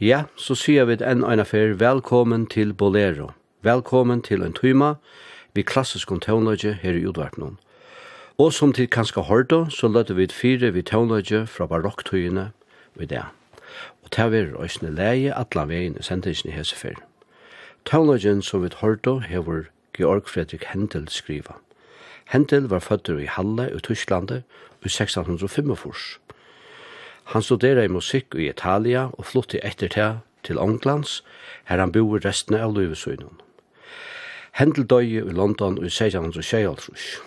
Ja, så sier vi enn en affær velkommen til Bolero. Velkommen til en tøyma vi klassisk om tøvnløyge her i Udvartnån. Og som til kanskje hørte, så løtte vi fire vi tøvnløyge fra barokktøyene ved det. Og til vi røysene leie atlan veien i sendingen i Hesefer. Tøvnløygen som vi hørte hever Georg Fredrik Hendel skriva. Hendel var født i Halle i Tysklandet i 1645. Han studerer i musikk i Italia og flytti etter til til Ånglands, her han bor resten av Løvesøynen. Hendel døye i London i 1626.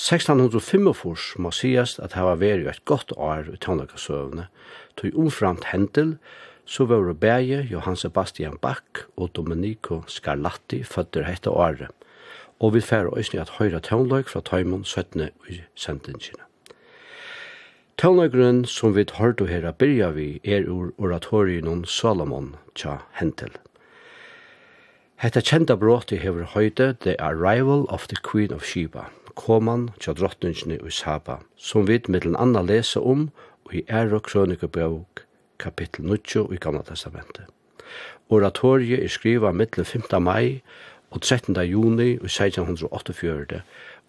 1645 må sies at det var vært et godt år i tannløkasøvene, tog omframt Hendel, så var det bæge Johann Sebastian Bach og Domenico Scarlatti føtter hette året, og vi færre øyne at høyre tannløk fra Tøymon 17. i sendingene. Tøvnagrunn som vi hørte her byrja vi er ur oratorien Salomon tja Hentel. Hetta kjenta bråti hever høyde The Arrival of the Queen of Sheba, koman tja drottningene i Saba, som vi mittelen anna lesa om i ære krønikebøk kapittel 9 i Gamla Testamentet. Oratoriet er skriva mittelen 5. mai og 13. juni i 1648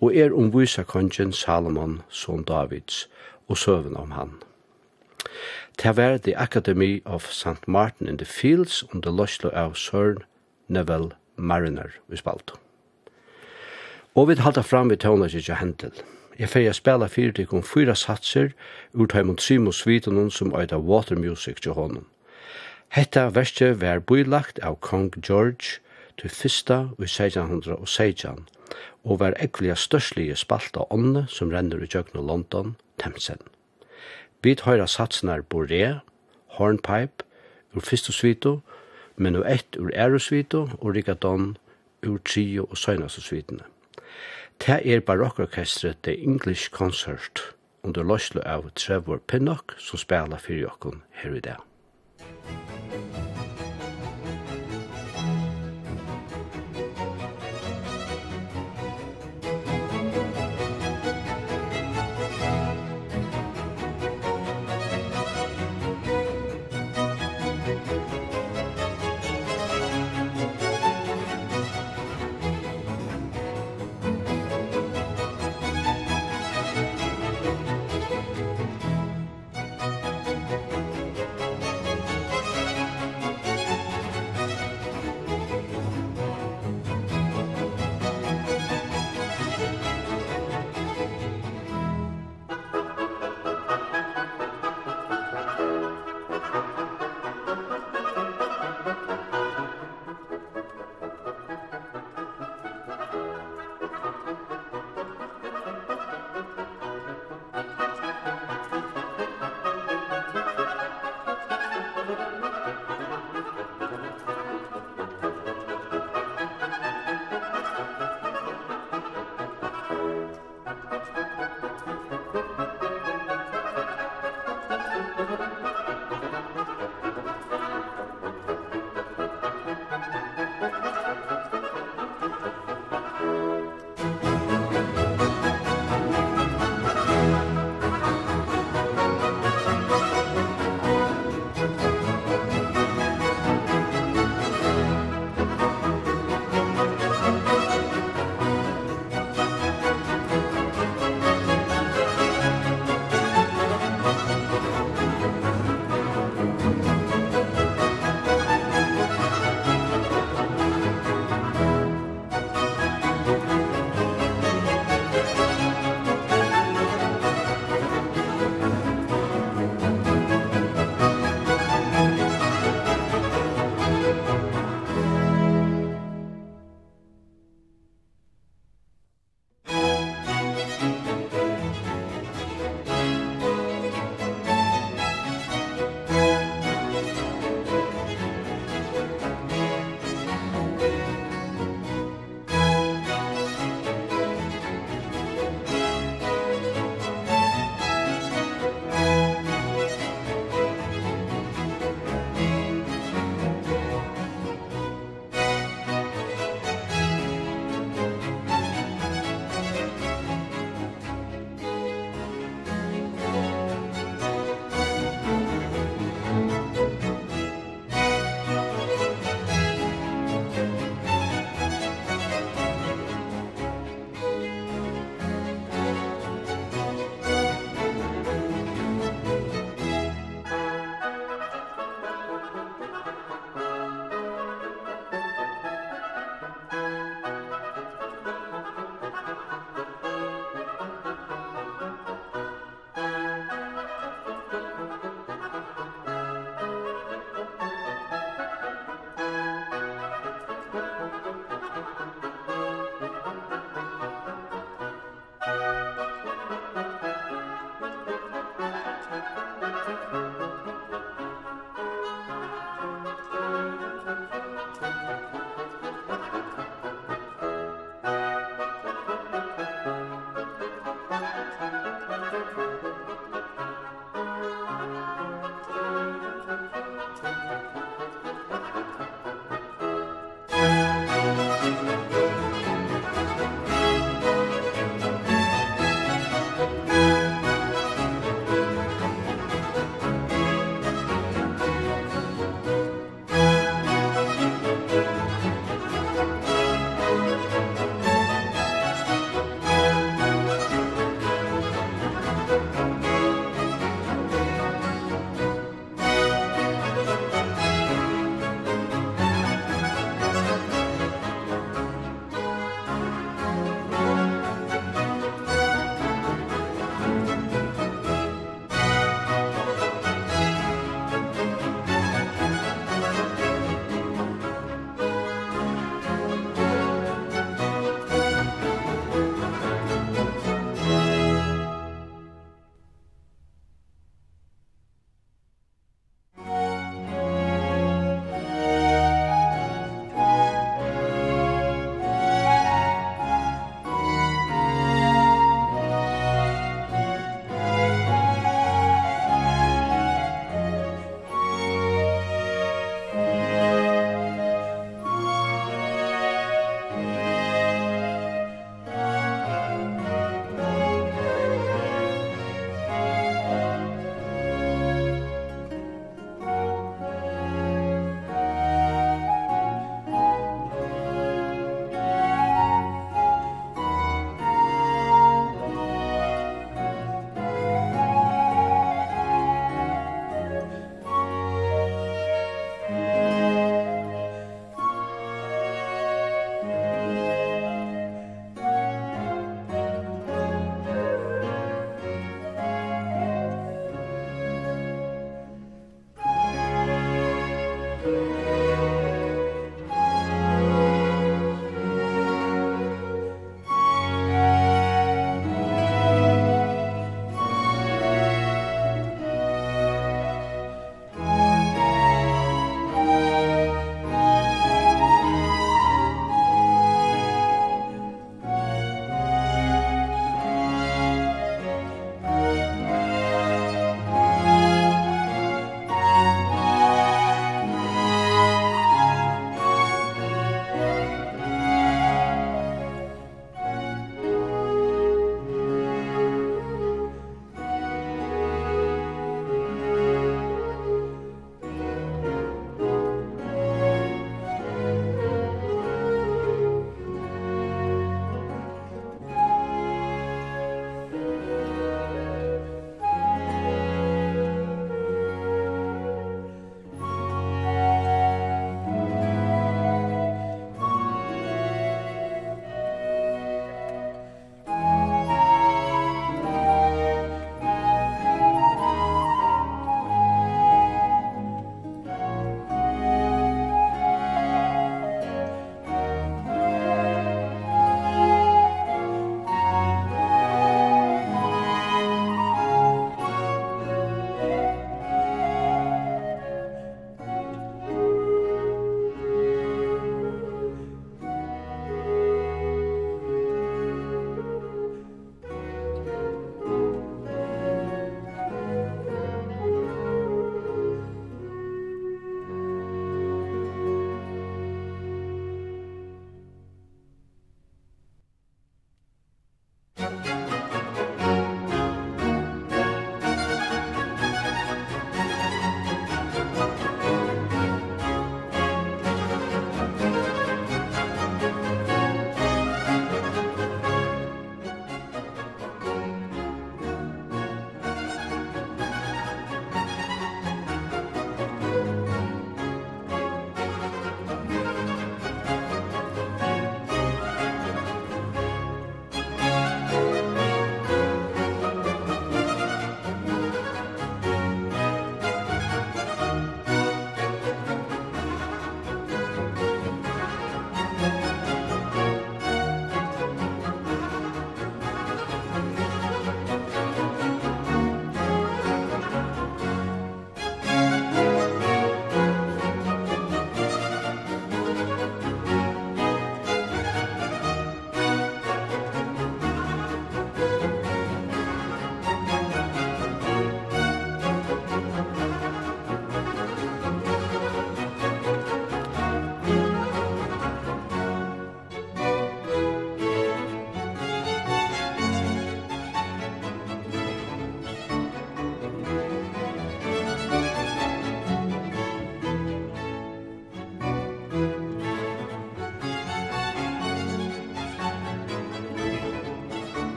og er omvisa kongen Salomon, son Davids, og søvn om han. Det var The Academy of St. Martin in the Fields under løslo av Søren Neville Mariner i Spalto. Og vi halda fram vi tåna til hentel. Jeg fyrir spela fyrir til kom fyra satser ur taimund Simo Svitonen som eida Water Music til honom. Hetta verste var bylagt av Kong George til fyrsta i 1616 og var ekvelia størslige spalt av ånne som renner i kjøkken London, Thamesen. Vi høyra satsnar Boré, Hornpipe, ur Fisto svito, men ur ett ur ærosvito og rikadon ur trio og søgnastu svitene. Det er barokkorkestret The English Concert under løslo av Trevor Pinnock som spela fyrir jokken her i dag.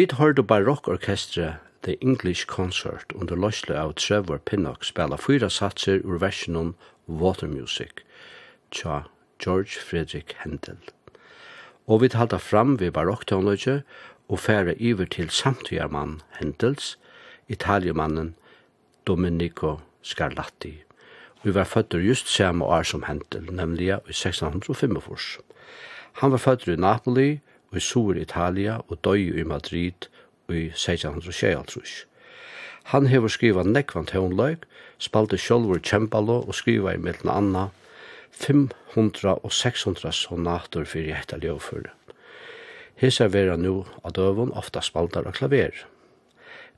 Vi hørte barokkorkestre The English Concert under løsle av Trevor Pinnock spela fyra satser ur versjonen Water Music tja George Frederick Handel. Og vi halda fram ved barokktånløyge og fære iver til samtidarmann Handels, italiemannen Domenico Scarlatti. Vi var født just samme år som Handel, nemlig i 1605. Han var født i Napoli i Sur Italia og døy i Madrid i 1626. Han hever skriva nekvan tøvnløyk, spalte sjolvur kjempalo og skriva i mellom anna 500 og 600 sonator fyrir etta ljøvføre. Hesa vera nu at døvun ofta spaltar og klaver.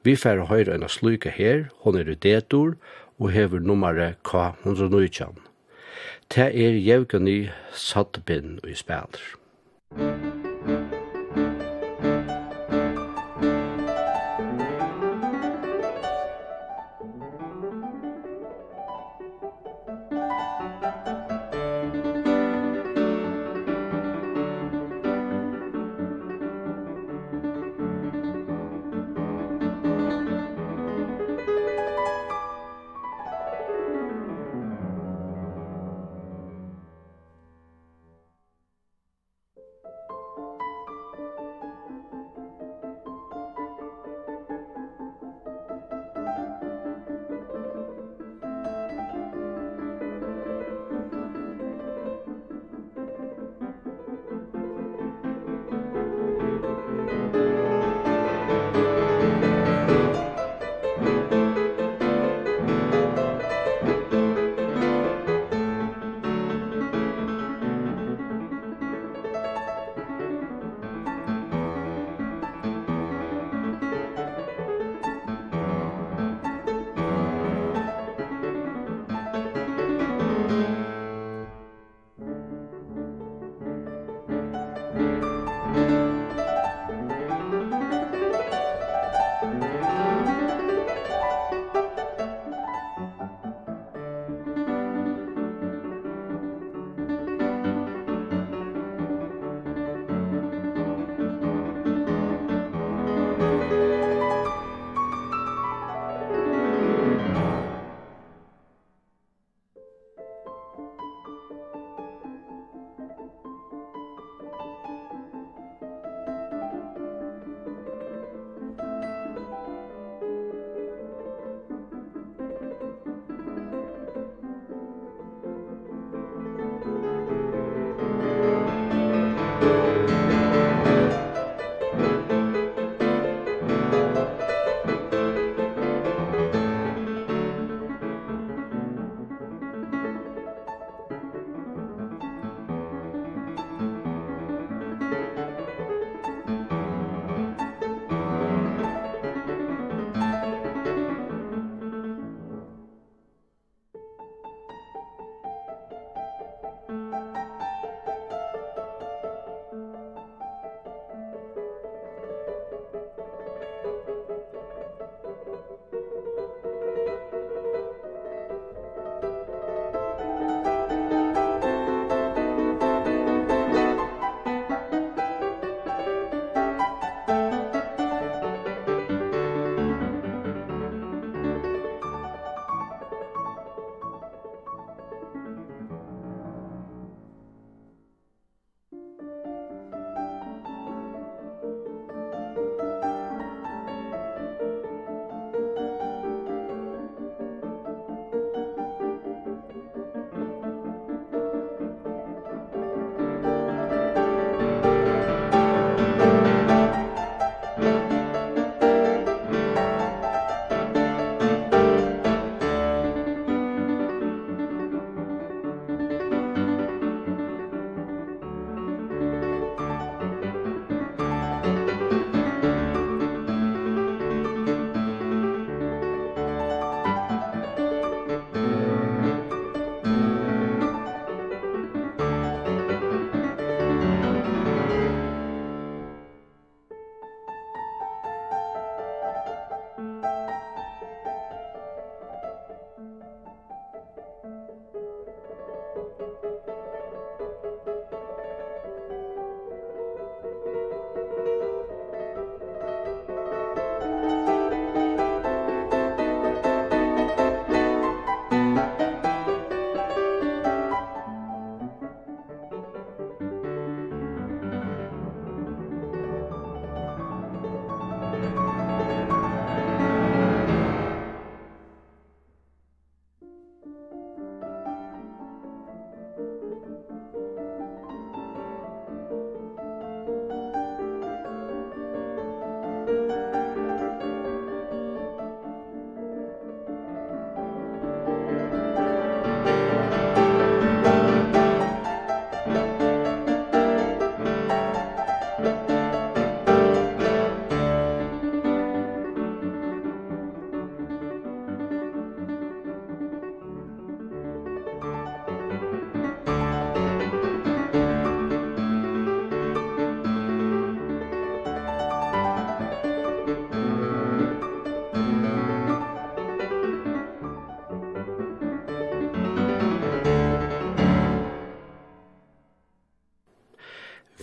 Vi fær høyre enn a sluka her, hon er i detor og hever nummeret K119. Det er jevgani sattbinn og i spæler. Musik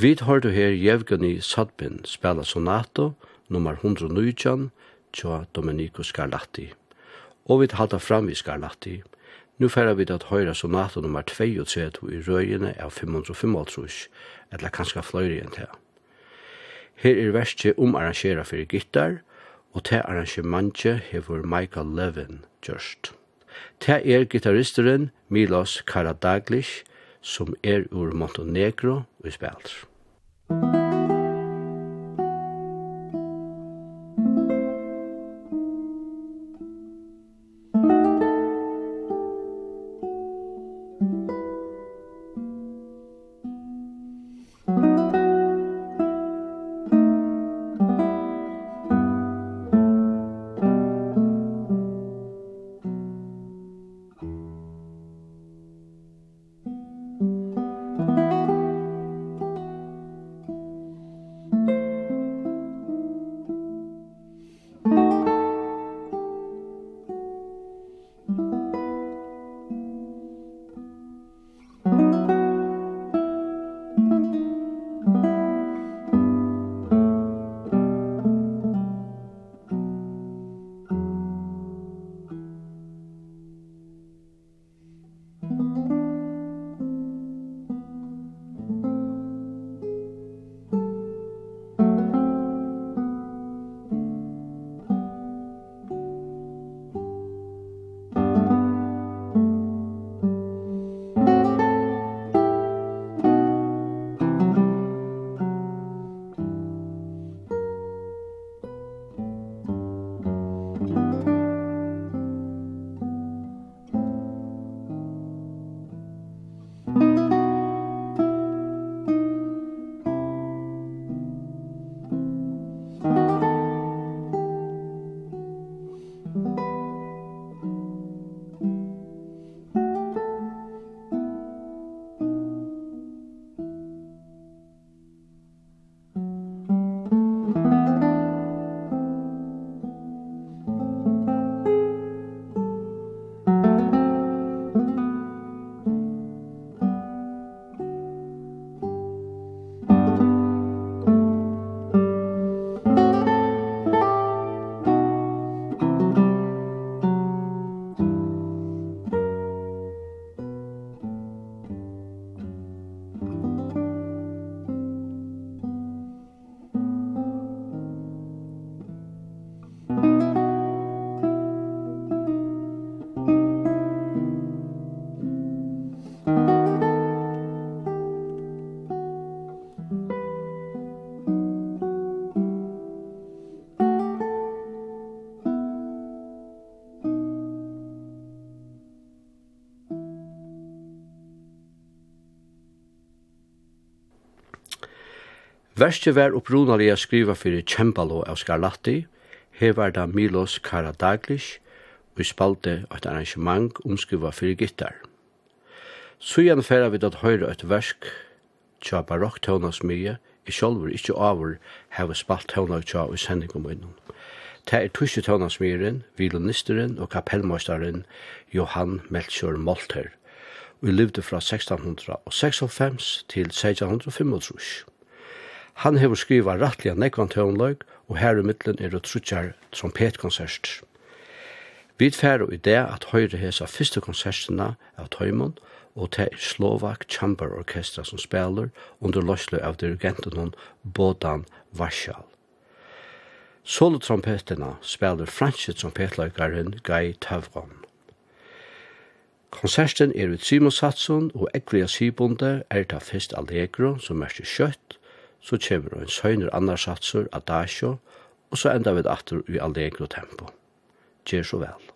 Vi har du her Jevgeni Sadbin spela sonato nummer 119 tja Domenico Scarlatti. Og vi halda fram i Scarlatti. Nu færa vi at høyra sonato nummer 32 i røyene av 555, eller kanskje fløyre enn det. Her er verste omarrangera fyrir gittar, og til arrangementet hefur Michael Levin gjørst. Til er gitarristeren Milos Karadaglish, som er ur Montenegro og spiller. Musik Verste var upprunalega skriva fyrir Cembalo av Scarlatti, hevar da Milos Karadaglis, og spalte et arrangement omskriva fyrir gittar. Sujan færa vi at høyre et versk tja barokk tøvnas mye, i sjolver ikkje avur heva spalt tøvna tja i sendingum innom. Ta er tusje tøvnas myren, violonisteren og kapellmøystaren Johan Melchior Molter, og livde fra 1656 til 1655. Han hefur skriva rattliga nekvan tøvnløg, og her i middelen er det trutjar trompetkonsert. Vi færre i det at høyre hesa fyrste konsertina av Tøymon, og til er Slovak Chamber Orkestra som spiller under løslu av dirigenten hon Bodan Varsjal. Solotrompetina spiller franske trompetløygaren Guy Tavron. Konserten er ut Simon Satsson og Eglia Sibonde er ta fyrst Allegro som er kjøtt, så kjemur en søgner annarsatsur, adasjo, og så enda vi atter i allegro tempo. Gjør så vel.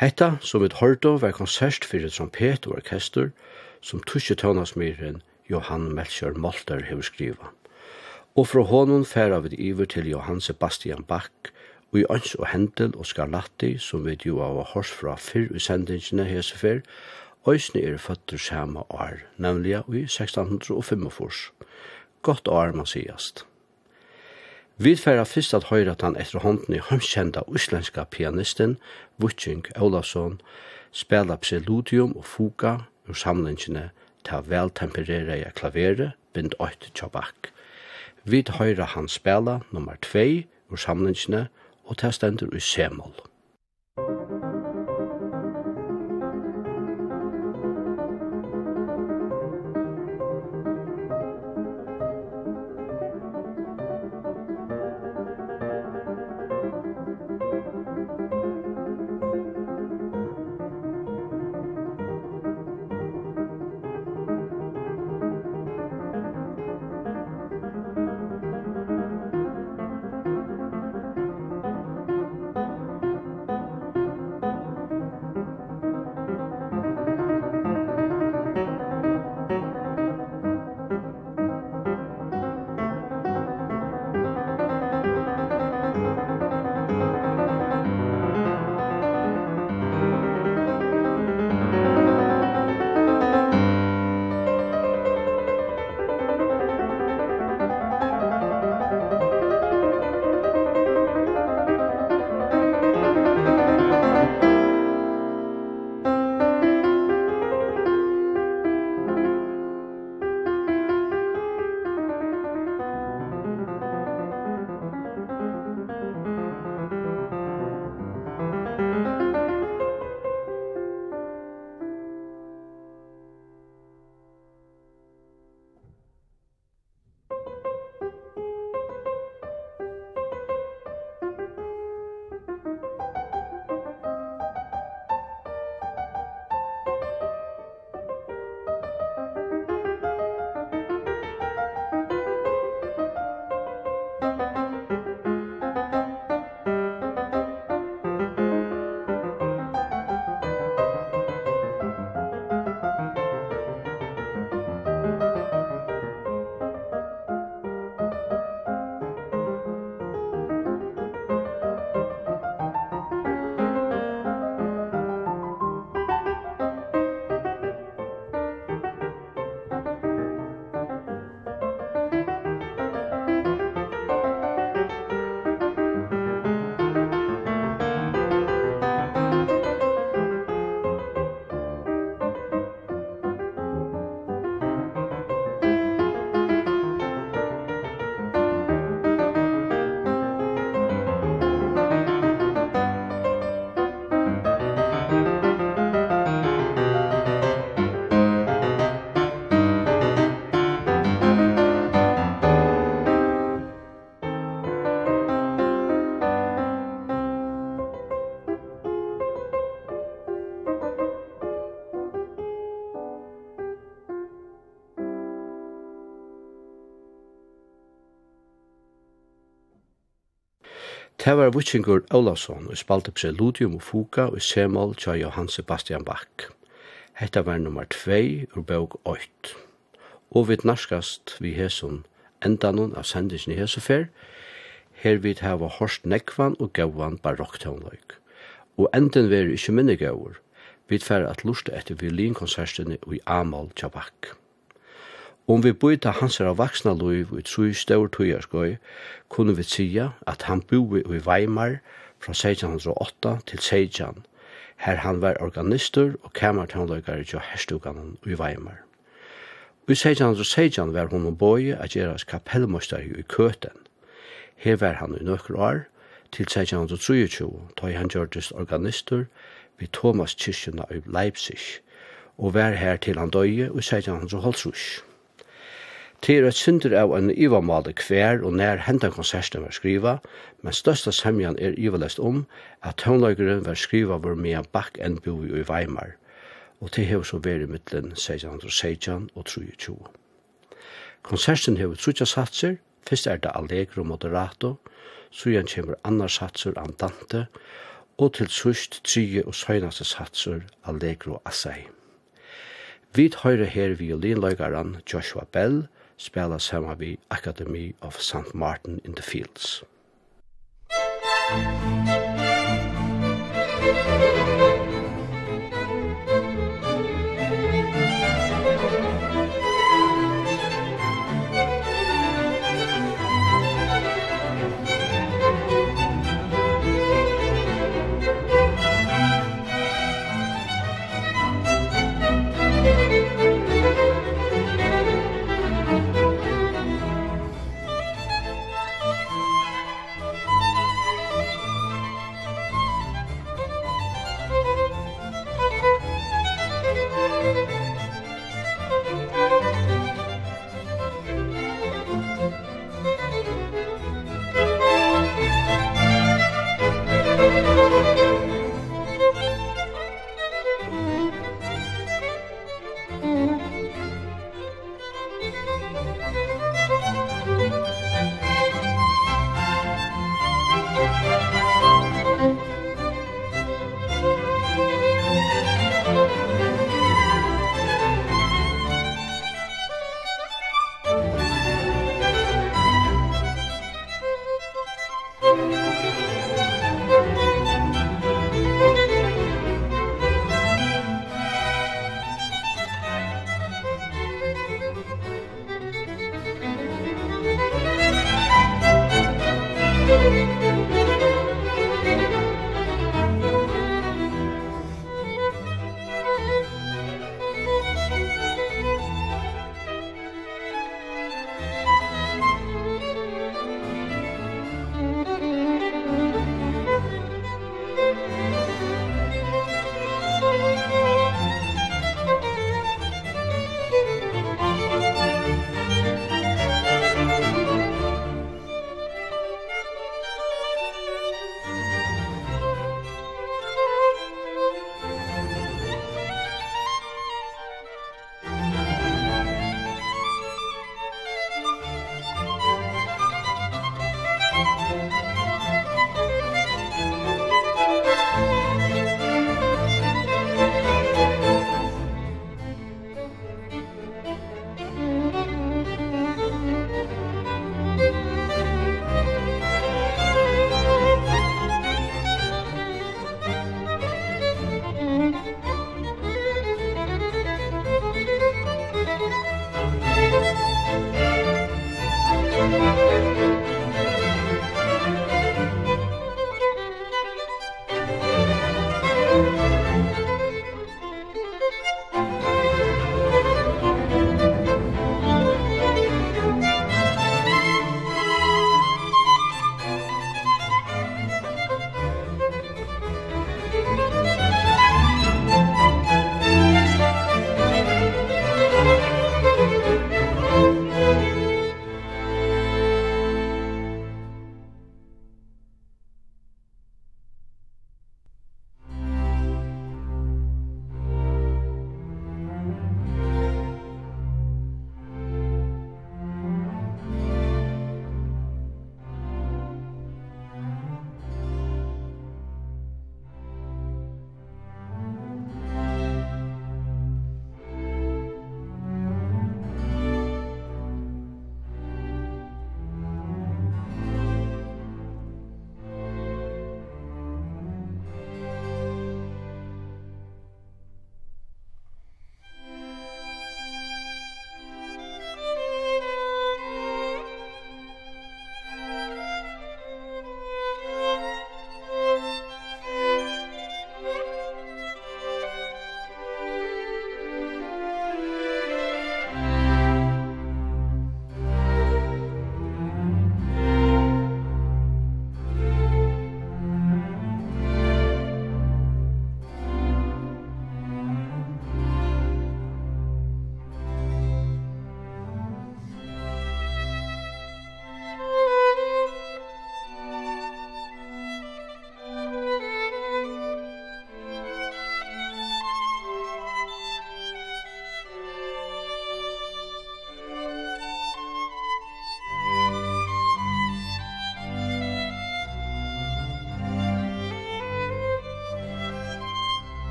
Hetta, som et hårdo, var konsert fyrir trompet og orkester, som tusje tøvnasmyren Johan Melchior Molter hefur skriva. Og fra honom færa vi iver til Johan Sebastian Bach, og i Øns og Hendel og Scarlatti, som vi jo av hors fra fyrr i sendingene hese fyrr, Øysene er føtter samme år, nemlig i 1645. Godt år, man sigast. Vi færa fyrst at høyra at han etter hånden i hømskjenda uslenska pianisten Vucing Olavsson spela preludium og fuga ur samlingene til veltemperera i klaveret bind 8 tjabak. Vi høyra han spela nummer 2 ur samlingene og ta stendur i semol. Det var Vitsingur Olavsson og spalte preludium og fuga og semal tja Johan Sebastian Bach. Hetta var nummer 2 ur bøg 8. Og vi narskast vi hesson endanon av sendisni i hesofer, her vi hava horst nekvan og gauan barokktånløyk. Og enden veri ikkje minne gauur, vi tfer at lusta etter violinkonsertene og i Amal Tjabak. Om vi bøyta hans av vaksna loiv i tru stør tujarskoi, kunne vi sia at han boi i Weimar fra 1608 til 16, her han var organister og kamertanløykare til herstuganen i Weimar. I 1616 var hon boi at gjeras kapellmøster i køten. Her var han i nøkker år, til 1623, da han gjørtes organister vid Thomas Kirchena i Leipzig, og var her til han døye i 1650. Til et synder av en ivamale hver og nær hentan konserten var skriva, men størsta semjan er ivalest om at tøvnløykeren var skriva var med bak enn bo i Weimar, og det hever så veri mittlen 1616 og 23. Konserten hever trutja satser, fyrst er det Allegro Moderato, sujan kjemur annar satser Andante, og til sust trygge og søgnaste satser Allegro Assai. Vi høyre her violinløykeren Joshua Bell, spela saman vi Academy of St. Martin in the Fields.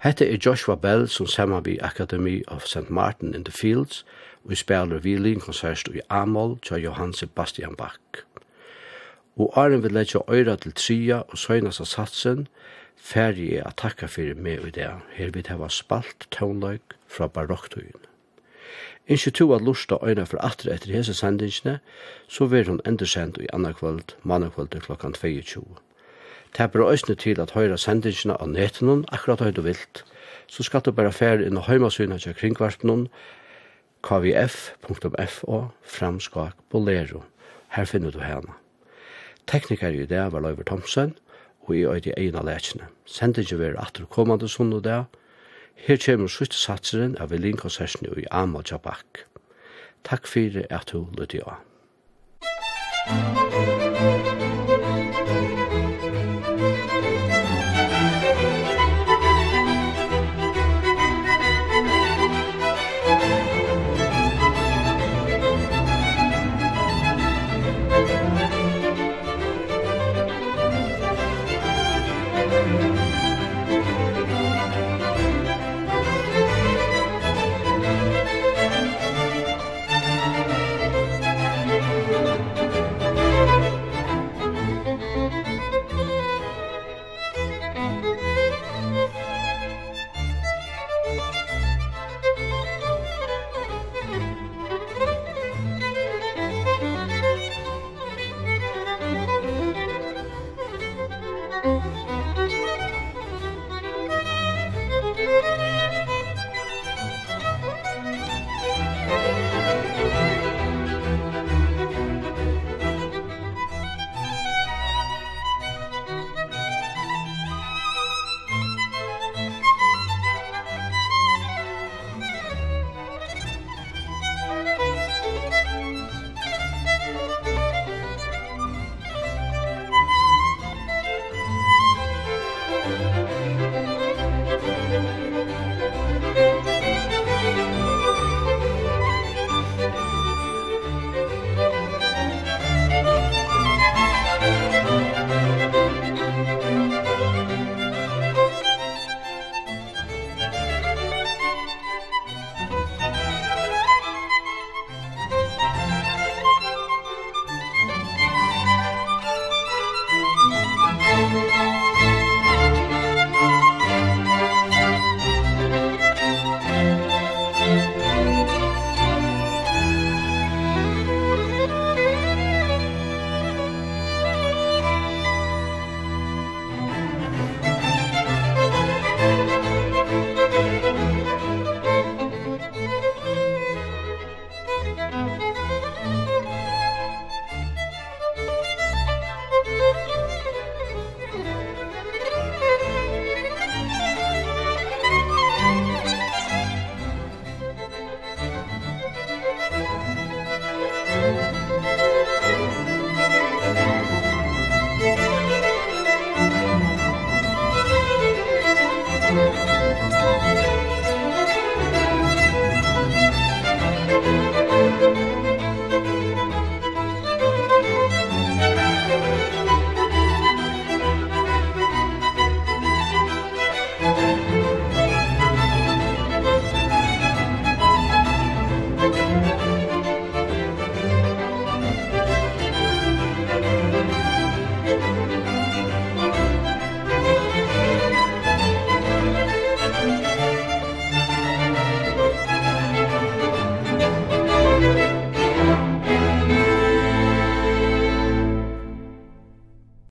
Hette er Joshua Bell som saman vi Academy of St. Martin in the Fields og spiller violin konsert i Amol til Johann Sebastian Bach. Og Arjen vil leggja øyra til tria og søgnast av satsen ferdig er at takka fyrir meg i det her vi hava spalt tånløyk fra barokktøyen. Innskje to at lusta øyna for atre etter hese sendingsne, så vil hun endersend i annakvöld, mannakvöld klokkan 22. Det bør øyne til at høyre sendingene av netten akkurat høyt og vilt. Så skal du bare fære inn og høymasynet til kringvarpen kvf.fo framskak bolero. Her finner du henne. Tekniker i det var Løyver Thomsen, og i øyde egna lekene. Sendingen vil atter kommande sånn og det. Her kommer siste satseren av Velin-konserten i Amal Jabak. Takk fyrir at du lytte av. Thank you.